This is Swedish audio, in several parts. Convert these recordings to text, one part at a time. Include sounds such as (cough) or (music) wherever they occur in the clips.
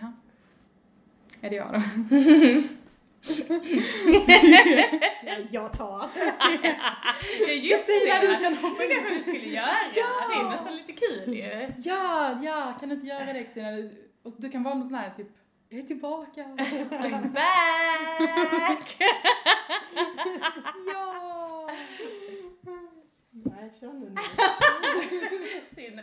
Jaha. Är det jag då? Ja, jag tar. Ja just det! du kan Det kanske du skulle göra. Ja. Det är nästan lite kul ju. Ja, ja, kan du inte göra det Kristina? Du- Och du kan vara någon sån här typ, jag är tillbaka. I'm back! ja! Nej, kör nu. (laughs) nu.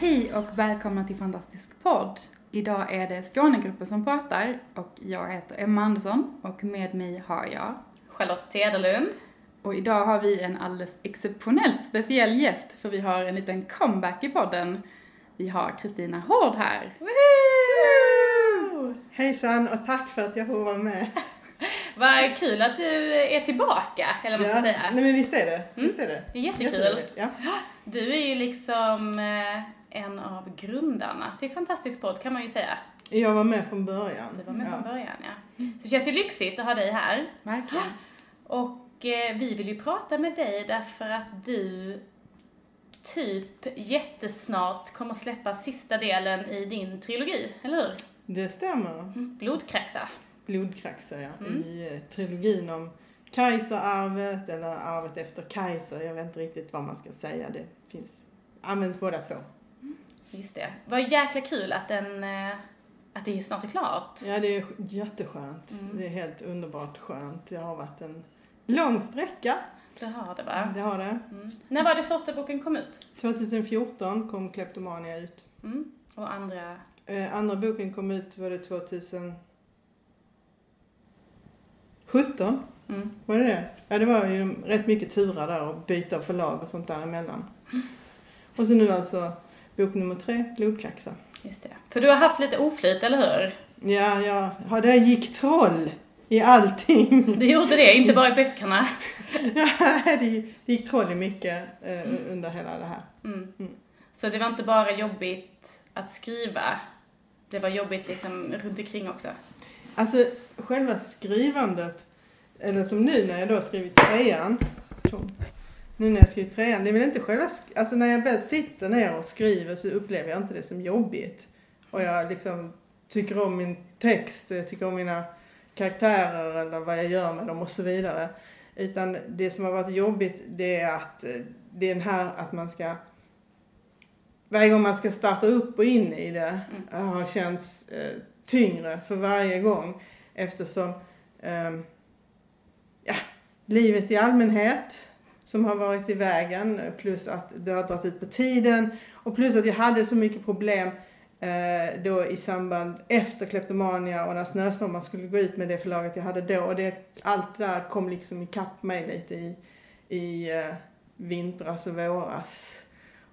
Hej och välkomna till Fantastisk podd. Idag är det Skånegruppen som pratar och jag heter Emma Andersson och med mig har jag Charlotte Cederlund. och idag har vi en alldeles exceptionellt speciell gäst för vi har en liten comeback i podden. Vi har Kristina Hård här. Woohoo! Hejsan och tack för att jag får vara med. (laughs) Vad kul att du är tillbaka, eller vad man ska säga. Nej men visst är det. Visst är det. Det är jättekul. Jätteroligt, Ja. Du är ju liksom eh, en av grundarna till Fantastisk podd kan man ju säga. Jag var med från början. Du var med ja. från början ja. Så det känns ju lyxigt att ha dig här. Verkligen. Och eh, vi vill ju prata med dig därför att du typ jättesnart kommer släppa sista delen i din trilogi, eller hur? Det stämmer. Mm. Blodkraxa. Blodkraxor ja. Mm. I eh, trilogin om Kaiserarvet eller arvet efter Kaiser. Jag vet inte riktigt vad man ska säga. Det finns, används båda två. Just det. Vad jäkla kul att den, eh, att det snart är klart. Ja, det är jätteskönt. Mm. Det är helt underbart skönt. Det har varit en lång sträcka. Det har det va? Det har det. Mm. När var det första boken kom ut? 2014 kom Kleptomania ut. Mm. Och andra? Eh, andra boken kom ut var det 2017. Mm. Var det det? Ja, det var ju rätt mycket turer där och byta förlag och sånt däremellan. (laughs) Och så nu alltså bok nummer tre, Blodkraxa. Just det. För du har haft lite oflyt, eller hur? Ja, ja, ja, det gick troll i allting. Du gjorde det, inte bara i böckerna. (laughs) Ja, det, det gick troll i mycket eh, under hela det här. Mm. Mm. Så det var inte bara jobbigt att skriva, det var jobbigt liksom runt omkring också. Alltså själva skrivandet, eller som nu när jag då skrivit trean. Nu när jag skrivit trean, det är väl inte själva, alltså när jag väl sitter ner och skriver så upplever jag inte det som jobbigt. Och jag liksom tycker om min text, jag tycker om mina karaktärer eller vad jag gör med dem och så vidare. Utan det som har varit jobbigt det är att eh, det är den här att man ska varje gång man ska starta upp och in i det eh, har känts eh, tyngre för varje gång eftersom ehm, ja, livet i allmänhet som har varit i vägen plus att det har dragit ut på tiden och plus att jag hade så mycket problem eh, då i samband efter kleptomania och när Snöstormar skulle gå ut med det förlaget jag hade då och det, allt det där kom liksom ikapp mig lite i, i eh, vintras och våras.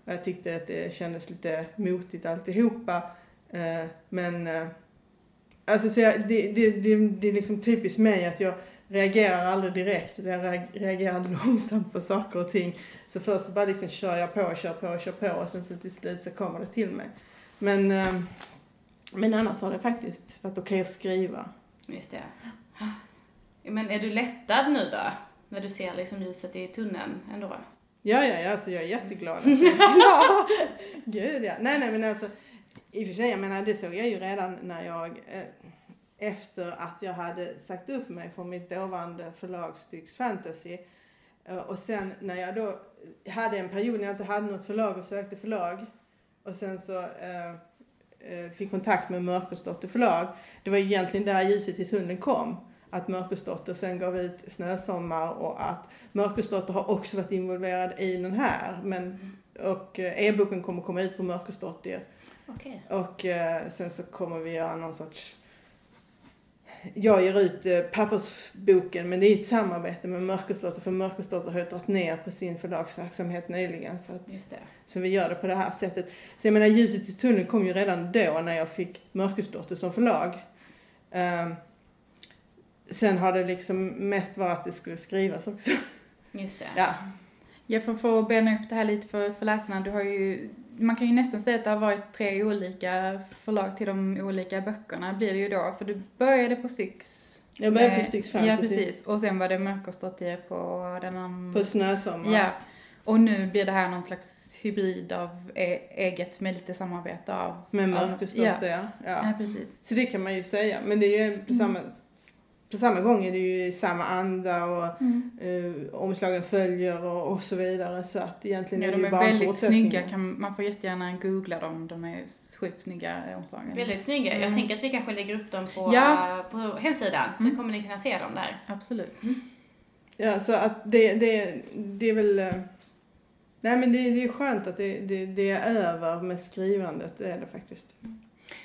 Och jag tyckte att det kändes lite motigt alltihopa. Eh, men eh, alltså så jag, det, det, det, det är liksom typiskt mig att jag reagerar aldrig direkt utan jag reag- reagerar (laughs) långsamt på saker och ting. Så först så bara liksom kör jag på kör på kör på och sen så till slut så kommer det till mig. Men, eh, men annars har det faktiskt varit okej att skriva. Just det. Men är du lättad nu då? När du ser liksom ljuset i tunneln ändå? Ja, ja, ja, alltså jag är jätteglad. klar. (laughs) Gud ja. Nej, nej, men alltså i och för sig, jag menar det såg jag ju redan när jag eh, efter att jag hade sagt upp mig från mitt dåvarande förlag Styx Fantasy eh, och sen när jag då hade en period när jag inte hade något förlag och sökte förlag och sen så eh, eh, fick kontakt med Mörkersdotter förlag. Det var egentligen där ljuset i tunneln kom. Att Mörkersdotter sen gav ut Snösommar och att Mörkersdotter har också varit involverad i den här. Men, och eh, e-boken kommer komma ut på Mörkersdotter Okej. och eh, sen så kommer vi göra någon sorts jag ger ut eh, pappersboken men det är ett samarbete med Mörkersdotter för Mörkersdotter har ju dragit ner på sin förlagsverksamhet nyligen så, att, så vi gör det på det här sättet. Så jag menar ljuset i tunneln kom ju redan då när jag fick Mörkersdotter som förlag. Ehm, sen har det liksom mest varit att det skulle skrivas också. Just det. Ja, Jag får få bena upp det här lite för, för läsarna. Du har ju, man kan ju nästan säga att det har varit tre olika förlag till de olika böckerna blir det ju då. För du började på Styx. jag började på med- Styx Ja, Fantasy. precis. Och sen var det Mörkersdotter på den andra. På Snösommar. Ja. Och nu blir det här någon slags hybrid av e- eget med lite samarbete av... Med Mörkersdotter Ja, ja. ja. ja, precis. Så det kan man ju säga. Men det är ju Mm. På samma, gång är det ju samma anda och Mm. eh, omslagen följer och, och så vidare. Så att egentligen Ja, är det de ju är bara en väldigt fortsättning. snygga. Kan, man får jättegärna googla dem. De är sjukt snygga omslagen. Väldigt snygga. Jag Mm. tänker att vi kanske lägger upp dem på, Ja. på hemsidan. Så Mm. kommer ni kunna se dem där. Absolut. Ja, så att det, det, det är väl... eh, Nej men det, det är skönt att det, det, det är över med skrivandet, det är det faktiskt.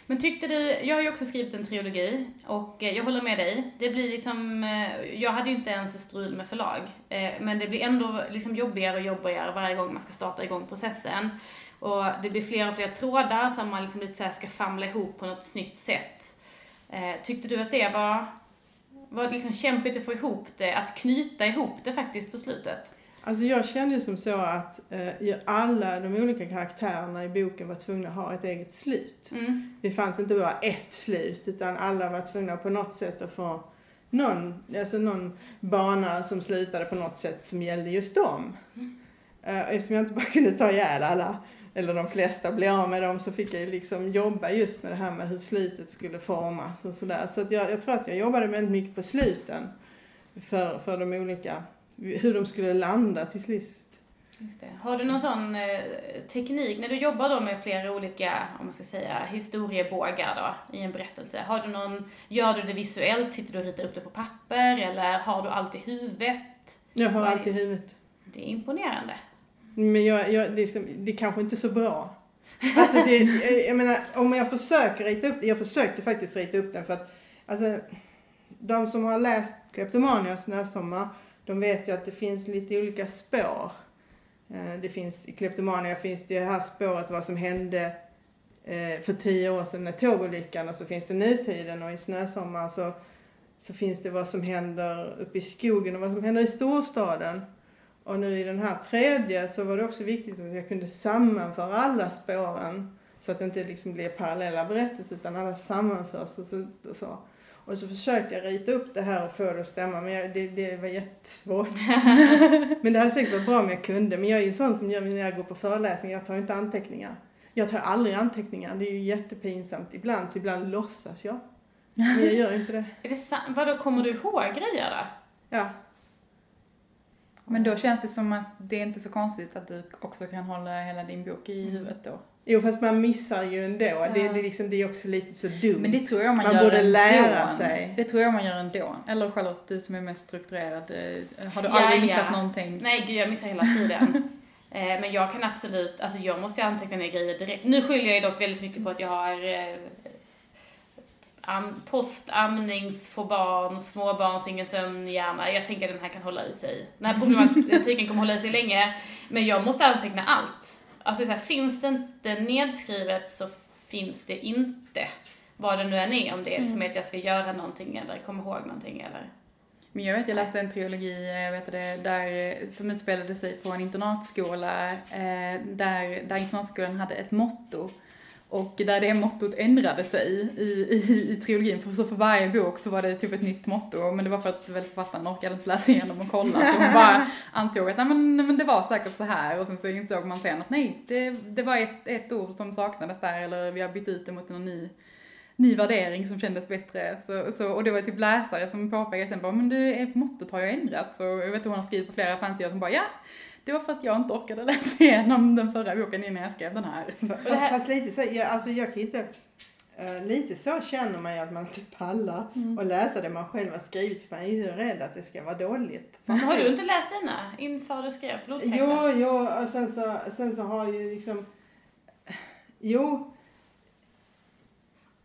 Men tyckte du, jag har ju också skrivit en trilogi och eh, jag håller med dig. Det blir liksom, eh, jag hade ju inte ens strul med förlag. Eh, men det blir ändå liksom jobbigare och jobbigare varje gång man ska starta igång processen. Och det blir fler och fler trådar som man liksom lite så här ska famla ihop på något snyggt sätt. Tyckte du att det var, var det liksom kämpigt att få ihop det, att knyta ihop det faktiskt på slutet? Alltså jag kände ju som så att eh, alla de olika karaktärerna i boken var tvungna att ha ett eget slut. Mm. Det fanns inte bara ett slut utan alla var tvungna på något sätt att få någon, alltså någon bana som slutade på något sätt som gällde just dem. Eh, Eftersom jag inte bara kunde ta ihjäl alla, eller de flesta, och bli av med dem så fick jag liksom jobba just med det här med hur slutet skulle formas och sådär. Så att jag, jag tror att jag jobbade väldigt mycket på sluten för, för de olika, hur de skulle landa till sist. Har du någon sån eh, teknik, när du jobbar då med flera olika, om man ska säga, historiebågar då, i en berättelse, har du någon, gör du det visuellt, sitter du och ritar upp det på papper, eller har du allt i huvudet? Jag har allt i huvudet. Det är imponerande. Men jag, jag, det, är som, det är kanske inte så bra. Alltså det, jag, menar, om jag försöker rita upp det, jag försökte faktiskt rita upp den för att, alltså, de som har läst Kleptomania och Snösommar, de vet ju att det finns lite olika spår. Eh, det finns, I Kleptomania finns det ju här spåret vad som hände eh, för tio år sedan när tågolyckan och så finns det nutiden och i Snösommar så, så finns det vad som händer uppe i skogen och vad som händer i storstaden. Och nu i den här tredje så var det också viktigt att jag kunde sammanföra alla spåren. Så att det inte liksom blir parallella berättelser utan alla sammanförs och så. Och så, och så försökte jag rita upp det här och få det att stämma men jag, det, det var jättesvårt. (laughs) men det hade säkert varit bra om jag kunde. Men jag är ju sån som gör när jag går på föreläsningar, jag tar inte anteckningar. Jag tar aldrig anteckningar, det är ju jättepinsamt. Ibland så ibland låtsas jag. Men jag gör inte det. (laughs) Är det sant? Vadå, kommer du ihåg grejer då? Ja, Men då känns det som att det är inte så konstigt att du också kan hålla hela din bok i huvudet då. Jo fast man missar ju ändå. Det, Ja. det, är liksom, det är också lite så dumt. Men det tror jag man, Man gör borde ändå. lära sig. Det tror jag man gör ändå. Eller Charlotte, du som är mest strukturerad. eh, Har du Ja, aldrig ja. missat någonting? Nej, gud jag missar hela tiden. (laughs) eh, men jag kan absolut, alltså jag måste ju anteckna ner grejer direkt. Nu skyller jag ju dock väldigt mycket på att jag har eh, am, postamnings, få barn, småbarns, ingen sömnhjärna. Jag tänker att den här kan hålla i sig. Den här problematiken kommer hålla i sig länge. Men jag måste anteckna allt. Alltså så här, finns det inte nedskrivet så finns det inte. Vad det nu än är, om det är som är att jag ska göra någonting eller komma ihåg någonting eller... Men jag vet, jag läste en trilogi, eh, vet det, där, eh, som utspelade sig på en internatskola, eh, där, där internatskolan hade ett motto. Och där det mottot ändrade sig i, i, i trilogin, för så för varje bok så var det typ ett nytt motto, men det var för att väl författaren orkade inte läsa igenom och kolla, så hon bara (laughs) antog att nej, men, men det var säkert så här, och sen så insåg man sen att nej, det, det var ett, ett ord som saknades där, eller vi har bytt ut det mot en ny ny värdering som kändes bättre. Så, så, och det var typ läsare som påpekade sen bara, men det, mottot har ju ändrats. Och jag vet att hon har skrivit på flera fansidor som bara, ja, det var för att jag inte orkade läsa igenom den förra boken innan jag skrev den här. Fast, här- fast lite så, jag, alltså jag kan inte, eh, lite så känner man ju att man inte pallar Mm. och läsa det man själv har skrivit för man är ju rädd att det ska vara dåligt. Men har du inte läst denna inför du skrev blodpexen? Jo, jo, och sen så, sen så har ju liksom, jo,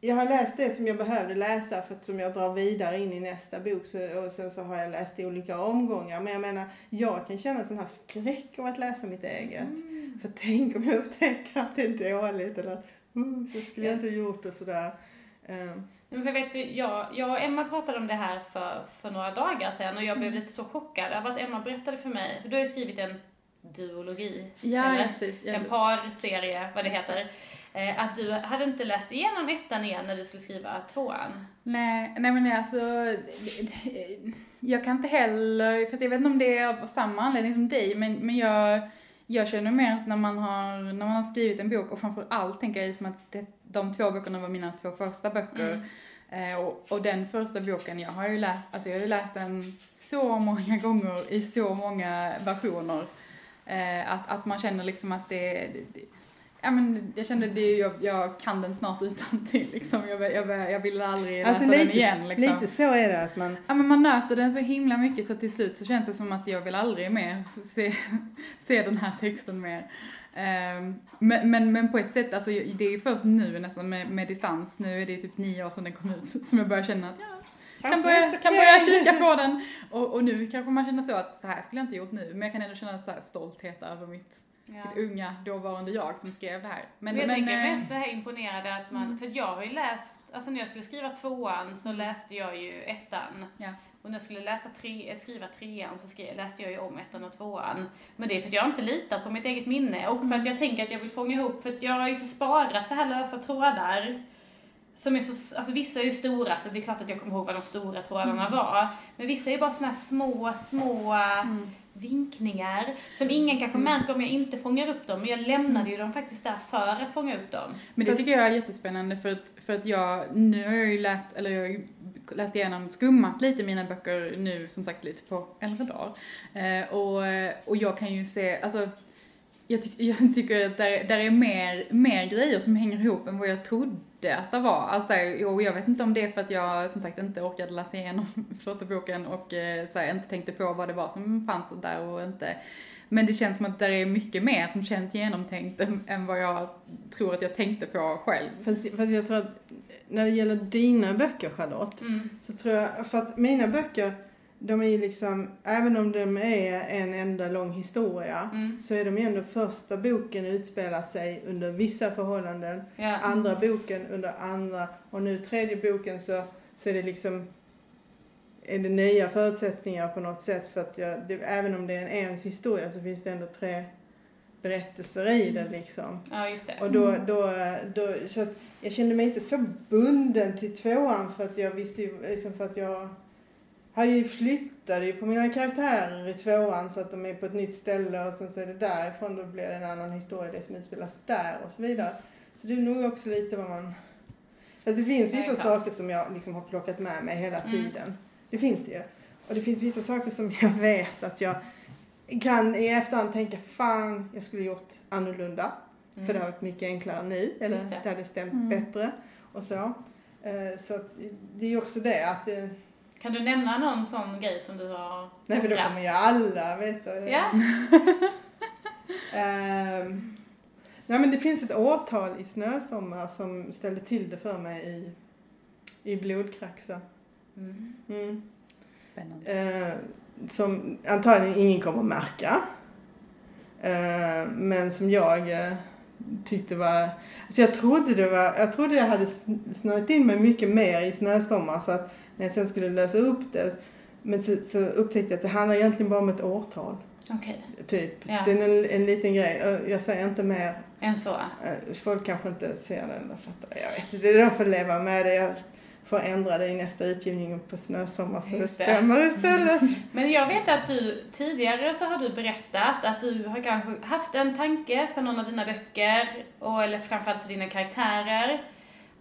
jag har läst det som jag behövde läsa för att som jag drar vidare in i nästa bok så, och sen så har jag läst i olika omgångar. Men jag menar, jag kan känna sån här skräck om att läsa mitt eget. Mm. För tänk om jag upptäcker att det är dåligt eller att uh, så skulle jag inte gjort och sådär. Um, Men för jag, vet, för jag, jag och Emma pratade om det här för, för några dagar sedan och jag blev lite så chockad av att Emma berättade för mig, för du har ju skrivit en duologi, Ja, eller? ja precis. Ja, en parserie, vad det heter. Eh, att du hade inte läst igenom ettan igen när du skulle skriva tvåan. Nej, nej men alltså, jag kan inte heller, fast jag vet inte om det är av samma anledning som dig, men, men jag, jag känner mer att när man har, när man har skrivit en bok, och framför allt tänker jag som att det, de två böckerna var mina två första böcker, eh, och, och den första boken, jag har ju läst, alltså jag har ju läst den så många gånger i så många versioner, eh, att, att man känner liksom att det, det, det Ja men jag kände det, jag, jag kan den snart utan (laughs) till liksom. Jag, jag, jag vill aldrig läsa alltså den lite, igen liksom. lite så är det att man Ja men man nöter den så himla mycket så till slut så känns det som att jag vill aldrig mer se, (laughs) se den här texten mer. Ehm, men, men, men på ett sätt, alltså det är ju först nu nästan med, med distans, nu är det typ nio år sedan den kom ut, (laughs) som jag börjar känna att ja, kan börja, kan börja kika på den. Och, och nu kanske man känner så att så här skulle jag inte gjort nu, men jag kan ändå känna så stolthet över mitt, Ja. mitt unga dåvarande jag som skrev det här. Men, jag men, tänker eh, mest det här imponerade att man, Mm. för jag har ju läst, alltså när jag skulle skriva tvåan så läste jag ju ettan. Ja. Och när jag skulle läsa tre, eh, skriva trean så skrev, läste jag ju om ettan och tvåan. Men det är för att jag inte litar på mitt eget minne och för att jag tänker att jag vill fånga ihop, för att jag har ju så sparat så här lösa trådar. Som är så, alltså vissa är ju stora, så det är klart att jag kommer ihåg vad de stora trådarna var. Men vissa är ju bara såna här små, små mm. vinkningar som ingen kanske märker om jag inte fångar upp dem. Men jag lämnade ju dem faktiskt där för att fånga upp dem. Men det tycker jag är jättespännande för att, för att jag, nu har jag ju läst, eller jag läst igenom, skummat lite mina böcker nu som sagt lite på äldre dagar. Eh, och, och jag kan ju se, alltså jag, tyck, (laughs) jag tycker att där, där är mer, mer grejer som hänger ihop än vad jag trodde det var. Alltså, och jag vet inte om det är för att jag som sagt inte orkade läsa igenom (laughs) första boken och eh, så här, inte tänkte på vad det var som fanns och där och inte. Men det känns som att det är mycket mer som känns genomtänkt än, än vad jag tror att jag tänkte på själv. Fast, fast jag tror att när det gäller dina böcker Charlotte, Mm. så tror jag, för att mina böcker, de är ju liksom, även om de är en enda lång historia, Mm. så är de ju ändå första boken utspelar sig under vissa förhållanden, Ja. andra boken under andra, och nu tredje boken så, så är det liksom är det nya förutsättningar på något sätt för att jag, det, även om det är en ens historia så finns det ändå tre berättelser i det liksom. ja, just det. Och då, då, då, så jag kände mig inte så bunden till tvåan för att jag visste ju, liksom för att jag har ju flyttat ju på mina karaktärer i tvåan så att de är på ett nytt ställe och sen så är det därifrån då blir det en annan historia, det som utspelas där och så vidare. Så det är nog också lite vad man... Fast det finns vissa klart. saker som jag liksom har plockat med mig hela Mm. tiden. Det finns det ju. Och det finns vissa saker som jag (laughs) vet att jag kan i efterhand tänka fan, jag skulle gjort annorlunda. För det har varit mycket enklare nu, eller det. det hade stämt Mm. bättre och så. Eh, Så det är ju också det att, eh, Kan du nämna någon sån grej som du har nej för då kommer ju alla veta. Ja. (laughs) Ehm, nej men det finns ett årtal i Snösommar som ställde till det för mig i, i blodkraxa. Mm. Mm. Spännande. Eh, som antagligen ingen kommer att märka. Eh, men som jag eh, tyckte var... Alltså jag trodde det var... Jag trodde jag hade sn- snöat in mig mycket mer i Snösommar så att när jag sen skulle lösa upp det men så, så upptäckte jag att det handlar egentligen bara om ett årtal. Okej, Typ. Ja. Det är en, en liten grej. Jag säger inte mer. än så. Eh, Folk kanske inte ser den eller fattar. Jag vet inte. De får leva med det. Jag får ändra det i nästa utgivning på Snösommar så det Just det. stämmer istället. (laughs) Men jag vet att du tidigare så har du berättat att du har kanske haft en tanke för någon av dina böcker, och, eller framförallt för dina karaktärer.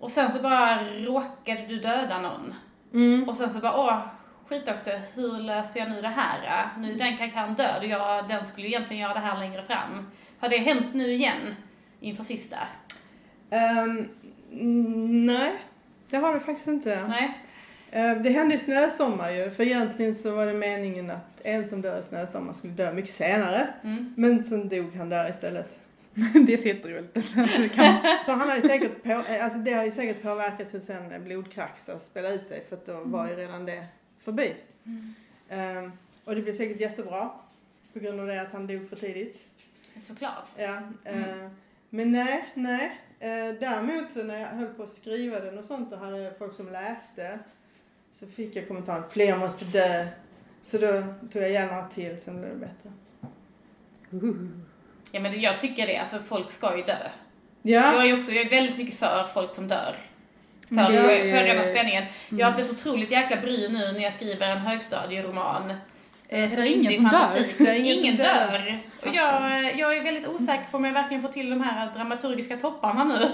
Och sen så bara råkade du döda någon. Mm. Och sen så bara, åh, skit också, hur löser jag nu det här? Nu är den karaktären död och jag, den skulle egentligen göra det här längre fram. Har det hänt nu igen inför sista? Ehm, mm, nej, det har det faktiskt inte. Nej? Eh, det hände i Snösommar ju, för egentligen så var det meningen att en som dör i Snösommar skulle dö mycket senare. Mm. Men sen dog han där istället. (laughs) det är så jätteroligt. (laughs) Alltså, det kan... Så han har ju säkert på, eh, alltså det har ju säkert påverkat hur sen blodkraxar spelar ut sig för att då var ju redan det förbi. Ehm, och det blev säkert jättebra på grund av det att han dog för tidigt. Såklart. Ja, eh, Men nej, nej. Eh, däremot så när jag höll på att skriva den och sånt och hade folk som läste så fick jag kommentaren fler måste dö. Så då tog jag gärna till sen blev det bättre. Ja men jag tycker det, alltså folk ska ju dö. Ja, Jag är också, jag är väldigt mycket för folk som dör. För, det för, för rena spänningen. Jag har haft ett otroligt jäkla bry nu när jag skriver en högstadieroman. Eh, Är som det ingen är som dör? fantastik. Det är ingen ingen dör. Och jag, jag är väldigt osäker på om jag verkligen får till de här dramaturgiska topparna nu.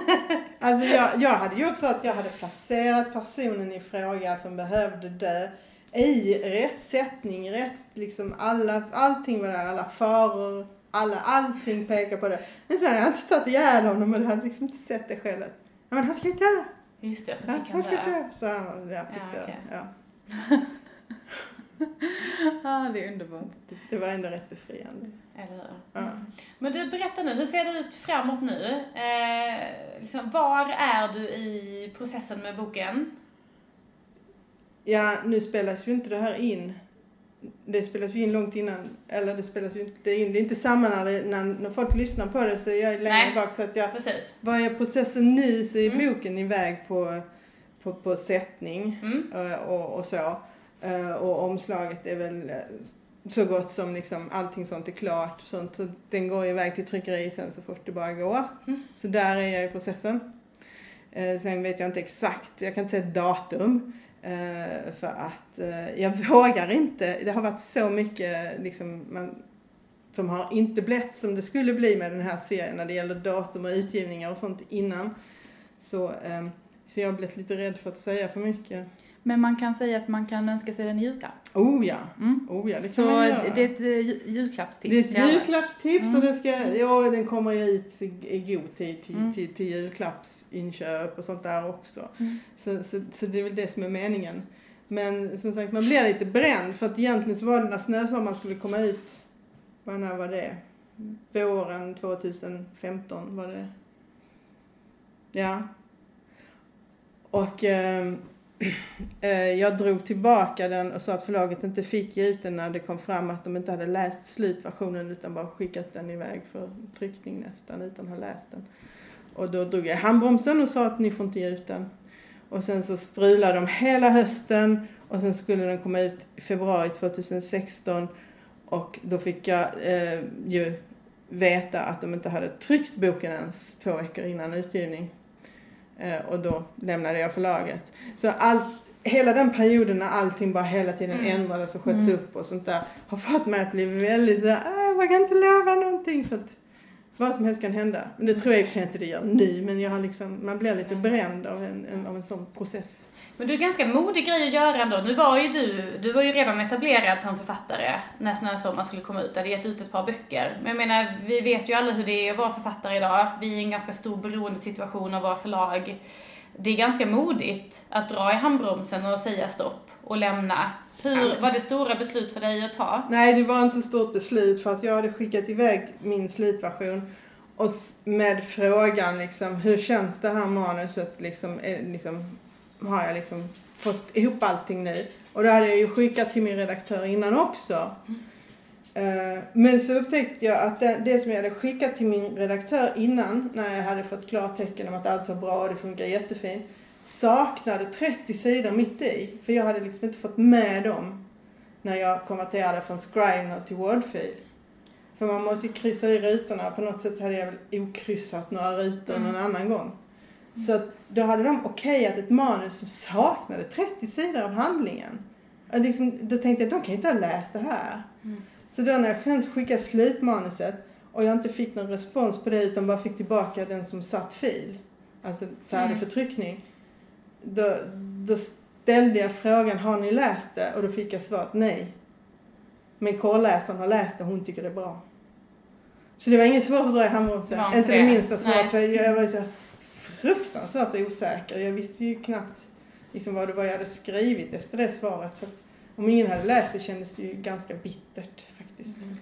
(laughs) alltså jag, jag hade gjort så att jag hade placerat personen i fråga som behövde dö i rätt sättning, rätt liksom alla, allting var där, alla faror, alla, allting pekar på det. Men sen har jag inte tagit ihjäl honom och du hade liksom inte sett det själv. Ja, men han ska ju dö! Just det, så Ja, fick han han ska dö. dö! Så han, jag fick Ja, dö. okej. Ja. (laughs) Ja, det är underbart. Det, det var ändå rätt befriande. Eller hur? Ja. Men du, berätta nu, hur ser det ut framåt nu? Eh, liksom, var är du i processen med boken? Ja, nu spelas ju inte det här in. Det spelas ju in långt innan, eller det spelas ju inte in. Det är inte samma när, det, när, när folk lyssnar på det så är jag längre Nej. bak så att jag, Precis. vad är processen nu så är Mm. boken iväg på, på, på sättning Mm. eh, och, och så. Eh, Och omslaget är väl eh, så gott som liksom allting sånt är klart. Sånt, så den går iväg till tryckeri sen så fort det bara går. Mm. Så där är jag i processen. Sen vet jag inte exakt, jag kan inte säga ett datum eh, För att eh, jag vågar inte. Det har varit så mycket liksom, man, som har inte blivit som det skulle bli med den här serien när det gäller datum och utgivningar och sånt innan. Så, eh, så jag har blivit lite rädd för att säga för mycket. Men man kan säga att man kan önska sig den i julklapp. Oh ja, Mm. oh ja, det kan Så man göra. det är ett eh, ju- julklappstips Det är ett julklappstips och Mm. det ska, ja, den kommer ju ut i, god tid till, Mm. till, till julklappsinköp och sånt där också. Mm. Så, så, så det är väl det som är meningen. Men som sagt, man blir lite bränd för att egentligen så var det när Snösommaren skulle komma ut, vad när var det? Våren 2015 var det. Ja. Och eh, Eh, jag drog tillbaka den och sa att förlaget inte fick ge ut den när det kom fram att de inte hade läst slutversionen utan bara skickat den iväg för tryckning nästan utan att ha läst den. Och då drog jag i handbromsen och sa att ni får inte ge ut den. Och sen så strulade de hela hösten och sen skulle den komma ut i februari 2016 och då fick jag eh, ju veta att de inte hade tryckt boken ens två veckor innan utgivning. Eh, och då lämnade jag förlaget. Så allt, hela den perioden när allting bara hela tiden Mm. ändrades och sköts Mm. upp och sånt där har fått mig att bli väldigt så här, "Ah, jag vågar inte lova någonting för att vad som helst kan hända. Men det tror jag i och för sig inte det gör nu, men jag har liksom, man blir lite bränd av en, en, av en sån process. Men du är ganska modig grej att göra ändå. Nu var ju du, du var ju redan etablerad som författare när Snösommar skulle komma ut. Du hade gett ut ett par böcker. Men jag menar, vi vet ju alla hur det är att vara författare idag. Vi är i en ganska stor beroendesituation av våra förlag. Det är ganska modigt att dra i handbromsen och säga stopp och lämna. Hur, var det stora beslut för dig att ta? Nej, det var inte så stort beslut för att jag hade skickat iväg min slutversion och med frågan liksom, hur känns det här manuset liksom, är, liksom har jag liksom fått ihop allting nu? Och då hade jag ju skickat till min redaktör innan också. Eh, Men så upptäckte jag att det, det som jag hade skickat till min redaktör innan, när jag hade fått klartecken om att allt var bra och det funkar jättefint, saknade 30 sidor mitt i. För jag hade liksom inte fått med dem när jag konverterade från Scrivener till Wordfil. För man måste ju kryssa i rutorna. På något sätt hade jag väl okryssat några rutor Mm. någon annan gång. Så att då hade de okejat ett manus som saknade 30 sidor av handlingen. Och liksom, då tänkte jag att de kan inte ha läst det här. Mm. Så då när jag sen skickade slutmanuset och jag inte fick någon respons på det utan bara fick tillbaka den som satt fil, alltså färdig Mm. för tryckning. Då, då ställde jag frågan, har ni läst det? Och då fick jag svaret nej. Men korrläsaren har läst det hon tycker det är bra. Så det var inget svårt att dra i Det handbromsen. inte det minsta svårt för jag var så fruktansvärt osäker. Jag visste ju knappt liksom vad det var jag hade skrivit efter det svaret. För om ingen hade läst det kändes det ju ganska bittert faktiskt. Mm.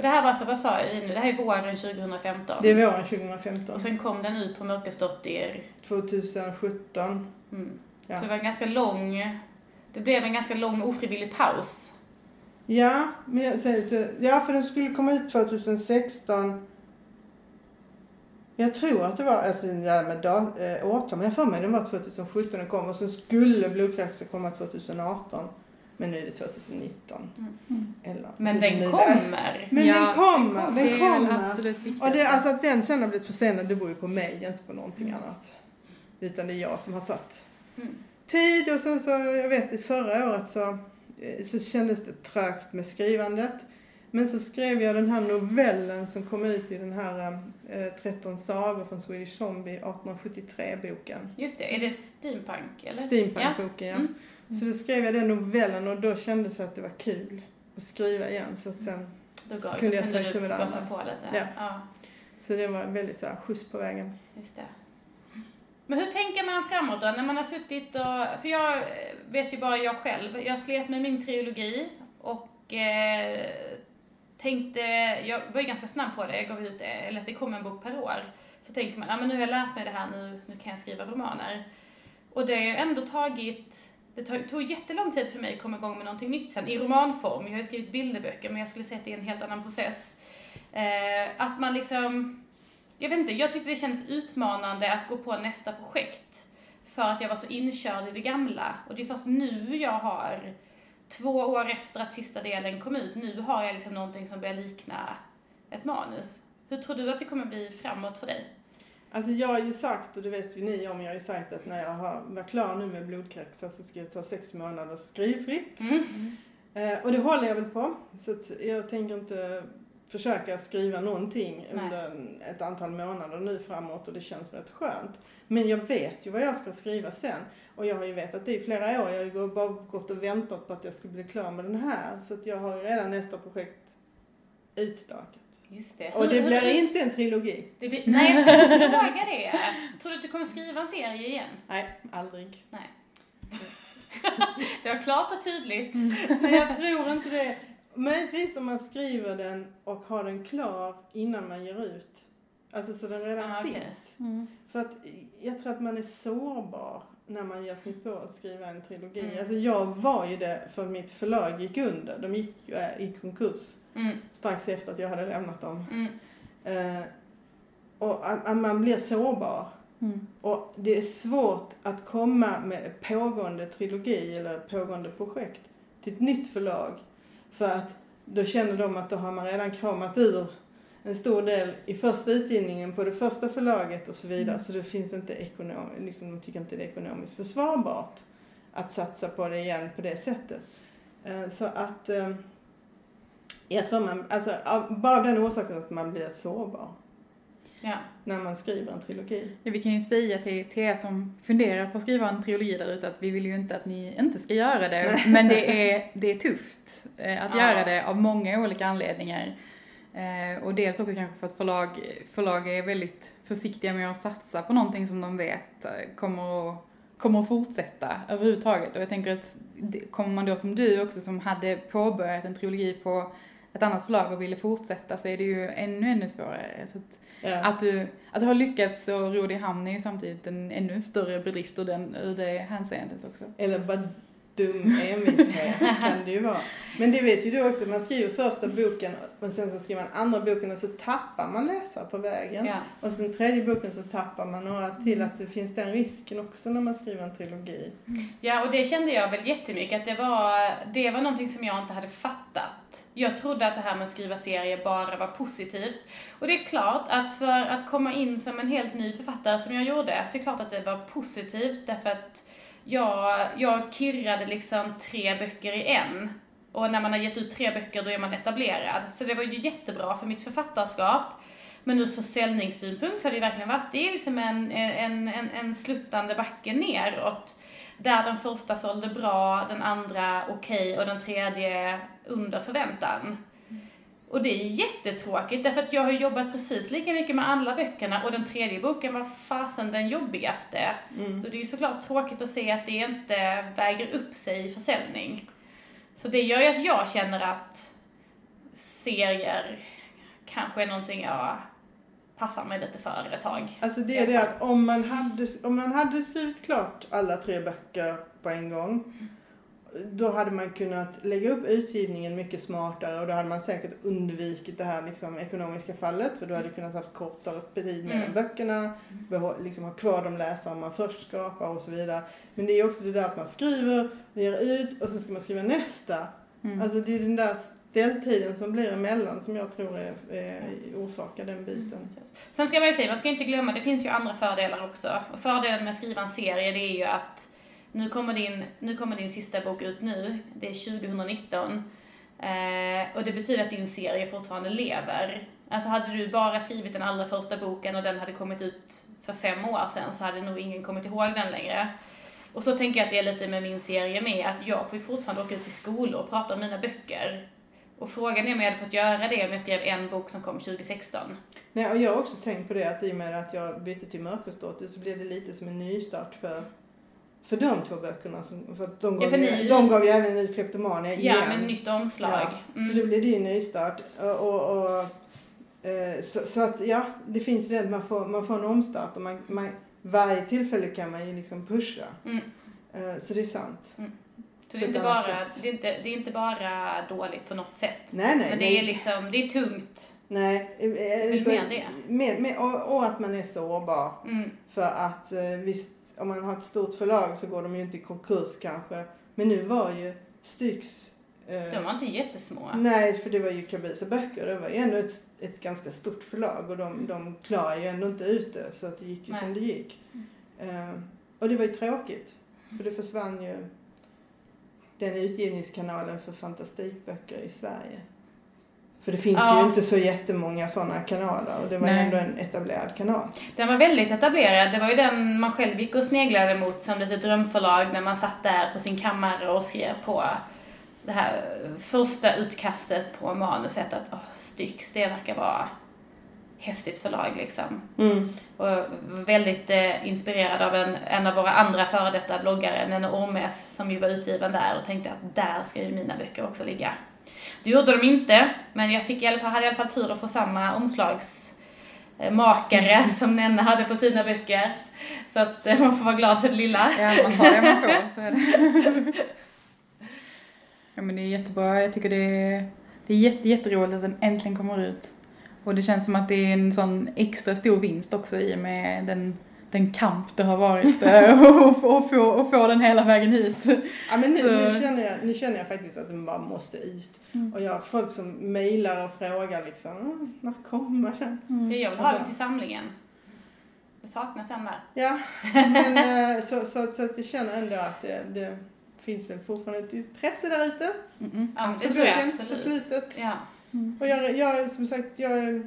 Och det här var alltså, vad sa vi nu, det här är våren 2015. Det är våren 2015. Och sen kom den ut på Mörkersdotter. 2017. Mm. Ja. Så det var en ganska lång, det blev en ganska lång ofrivillig paus. Ja, men jag, så, så, ja, för den skulle komma ut 2016. Jag tror att det var, alltså ja, med dag, eh, årtal, men jag får mig den var 2017 den kom och så skulle blodcancer komma 2018. Men nu är det 2019. Mm. Eller, Men nu- den kommer. (laughs) Men Ja, den kommer, den det är väl kommer. absolut viktigt. Och det, alltså att den sen har blivit försenad, det beror ju på mig, inte på någonting Mm. annat. Utan det är jag som har tagit Mm. tid och sen så, jag vet i förra året så, eh, så kändes det trögt med skrivandet. Men så skrev jag den här novellen som kom ut i den här eh, 13 sagor från Swedish Zombie 1873-boken. Just det, är det steampunk eller? Steampunk-boken, ja. Mm. Så då skrev jag den novellen och då kändes det att det var kul att skriva igen. Så att sen, Då gav, Kunde jag kunde ta itu med det andra. på lite. Ja. ja. så det var väldigt så här, skjuts på vägen. Just det. Men hur tänker man framåt då? När man har suttit och... För jag eh, vet ju bara jag själv. Jag slet med min trilogi och eh, tänkte... Jag var ju ganska snabb på det. Jag gav ut det, eller att det kom en bok per år. Så tänker man, ja men nu har jag lärt mig det här, nu, nu kan jag skriva romaner. Och det har ju ändå tagit... Det tog, jättelång tid för mig att komma igång med någonting nytt sen, i romanform. Jag har ju skrivit bilderböcker, men jag skulle säga att det är en helt annan process. Eh, att man liksom jag vet inte, jag tyckte det kändes utmanande att gå på nästa projekt. För att jag var så inkörd i det gamla. Och det är först nu jag har, två år efter att sista delen kom ut, nu har jag liksom någonting som börjar likna ett manus. Hur tror du att det kommer bli framåt för dig? Alltså jag har ju sagt, och det vet ju ni om, jag har ju sagt att när jag har varit klar nu med blodkräksar så ska jag ta sex månader skrivfritt. Mm. Eh, och det håller jag väl på. Så att jag tänker inte försöka skriva någonting Nej. under ett antal månader nu framåt och det känns rätt skönt. Men jag vet ju vad jag ska skriva sen. Och jag har ju vetat det i flera år. Jag har ju bara gått och väntat på att jag skulle bli klar med den här. Så att jag har ju redan nästa projekt utstakat. Just det. Och det blir inte en trilogi. Blir, nej, jag skulle fråga det. (laughs) Tror du att du kommer skriva en serie igen? Nej, aldrig. (laughs) Det var klart och tydligt. Nej, jag tror inte det. Möjligtvis om man skriver den och har den klar innan man ger ut. Alltså så den redan Ah, okej. finns. Mm. För att jag tror att man är sårbar när man ger sig på att skriva en trilogi. Mm. Alltså jag var ju det för mitt förlag gick under. De gick ju äh, i konkurs Mm, strax efter att jag hade lämnat dem. mm, Eh, och att, att man blir sårbar. Mm. Och det är svårt att komma med pågående trilogi eller pågående projekt till ett nytt förlag. För att då känner de att då har man redan kramat ur en stor del i första utgivningen på det första förlaget och så vidare. Så det finns inte ekonom, liksom, de tycker inte det är ekonomiskt försvarbart att satsa på det igen på det sättet. Eh, Så att eh, jag tror man, alltså bara av den orsaken att man blir sårbar ja. när man skriver en trilogi. Ja, vi kan ju säga till, till er som funderar på att skriva en trilogi där ute att vi vill ju inte att ni inte ska göra det. Men det är, det är tufft eh, att Ja. göra det av många olika anledningar. Eh, och dels också kanske för att förlag, förlag är väldigt försiktiga med att satsa på någonting som de vet eh, kommer att, kommer att fortsätta överhuvudtaget. Och jag tänker att kommer man då som du också som hade påbörjat en trilogi på ett annat förlag och ville fortsätta så är det ju ännu, ännu svårare. Så att Ja. att du, att du har lyckats och ro i hamn är ju samtidigt en ännu större bedrift ur, den, ur det hänseendet också. Eller bara dum envishet kan det ju vara. Men det vet ju du också, man skriver första boken och sen så skriver man andra boken och så tappar man läsare på vägen. ja. Och sen tredje boken så tappar man några till. Alltså det finns den risken också när man skriver en trilogi. Ja, och det kände jag väl jättemycket att det var, det var någonting som jag inte hade fattat. Jag trodde att det här med att skriva serier bara var positivt. Och det är klart att för att komma in som en helt ny författare som jag gjorde, det är klart att det var positivt därför att jag, jag kirrade liksom tre böcker i en. Och när man har gett ut tre böcker då är man etablerad. Så det var ju jättebra för mitt författarskap. Men ur försäljningssynpunkt har det ju verkligen varit, det är liksom en, en, en, en sluttande backe neråt. Där den första sålde bra, den andra okej och den tredje under förväntan. Och det är jättetråkigt därför att jag har jobbat precis lika mycket med alla böckerna och den tredje boken var fasen den jobbigaste. Mm. Då det är ju såklart tråkigt att se att det inte väger upp sig i försäljning. Så det gör ju att jag känner att serier kanske är någonting jag passar mig lite för ett tag. Alltså det är det att om man hade, om man hade skrivit klart alla tre böcker på en gång då hade man kunnat lägga upp utgivningen mycket smartare och då hade man säkert undvikit det här liksom, ekonomiska fallet för då hade du kunnat haft kortare tid med Mm. böckerna, liksom ha kvar de läsare man först skapar och så vidare. Men det är också det där att man skriver ger ut och så ska man skriva nästa. Mm. Alltså det är den där ställtiden som blir emellan som jag tror är, är orsakar den biten. Sen ska man ju säga, man ska inte glömma, det finns ju andra fördelar också. Och fördelen med att skriva en serie, det är ju att nu kommer din, nu kommer din sista bok ut nu, det är 2019. Eh, och det betyder att din serie fortfarande lever. Alltså hade du bara skrivit den allra första boken och den hade kommit ut för fem år sedan så hade nog ingen kommit ihåg den längre. Och så tänker jag att det är lite med min serie med, att jag får ju fortfarande åka ut till skolor och prata om mina böcker. Och frågan är om jag hade fått göra det om jag skrev en bok som kom 2016. Nej, och jag har också tänkt på det att i och med att jag bytte till Mörkersdotter så blev det lite som en nystart för, för de två böckerna. Som, för de, Ja, gav för ju, ni- de gav ju även ut Kleptomania igen. Ja, med nytt omslag. Ja, Så Mm. blev det ju en nystart. Och, och, och, eh, så, så att ja, det finns ju det att man får, man får en omstart och man, man, varje tillfälle kan man ju liksom pusha. Mm. Eh, Så det är sant. Så det är, inte bara, det, är inte, det är inte bara dåligt på något sätt. Nej, nej. Men det nej. är liksom, det är tungt. Nej. eh, eh, Vill så- mer det. Med, med, och, och att man är sårbar. Mm. För att visst, om man har ett stort förlag så går de ju inte i konkurs kanske. Men nu var ju Styx... eh, De var inte jättesmå. Nej, för det var ju Kabusa böcker. Det var ju ändå ett, ett ganska stort förlag och de, de klarar ju ändå inte ut det. Så att det gick ju Nej. som det gick. Eh, och det var ju tråkigt. För det försvann ju den utgivningskanalen för fantastikböcker i Sverige. För det finns Ja. ju inte så jättemånga sådana kanaler och det var Nej. ändå en etablerad kanal. Den var väldigt etablerad. Det var ju den man själv gick och sneglade mot som lite drömförlag när man satt där på sin kammare och skrev på det här första utkastet på manuset att oh, Styx, det verkar vara häftigt förlag liksom. Mm. Och väldigt eh, inspirerad av en, en av våra andra före detta bloggare, Nenne Ormes, som ju var utgiven där och tänkte att där ska ju mina böcker också ligga. Det gjorde de inte, men jag fick i alla fall, hade i alla fall tur att få samma omslagsmakare som Nenne hade på sina böcker. Så att eh, man får vara glad för det lilla. Ja, man tar det man får, så är det. Ja, men det är jättebra. Jag tycker det är, det är jätte, jätteroligt att den äntligen kommer ut. Och det känns som att det är en sån extra stor vinst också i och med den, den kamp det har varit eh, (laughs) och få, och få, och få den hela vägen hit. Ja, men nu, nu, känner jag, nu känner jag faktiskt att den bara måste ut. Mm. Och jag har folk som mejlar och frågar liksom, "Mm, när kommer den? Jag vill ha den till samlingen. Det saknas en där. Ja, men eh, så, så, så att jag känner ändå att det, det finns väl fortfarande ett intresse där ute. Mm-mm. Ja, men det tror jag boken, för absolut. slutet. Ja. Och jag, jag, som sagt, jag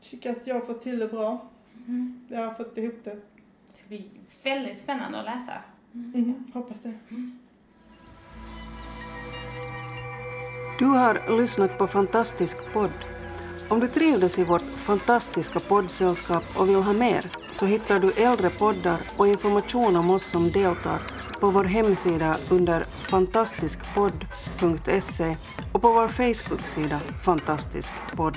tycker att jag har fått till det bra. Mm. Jag har fått ihop det. Det ska bli väldigt spännande att läsa. Mm, hoppas det. Du har lyssnat på Fantastisk podd. Om du trivdes i vårt fantastiska poddsällskap och vill ha mer så hittar du äldre poddar och information om oss som deltar på vår hemsida under fantastiskpodd.se och på vår Facebook-sida Fantastisk podd.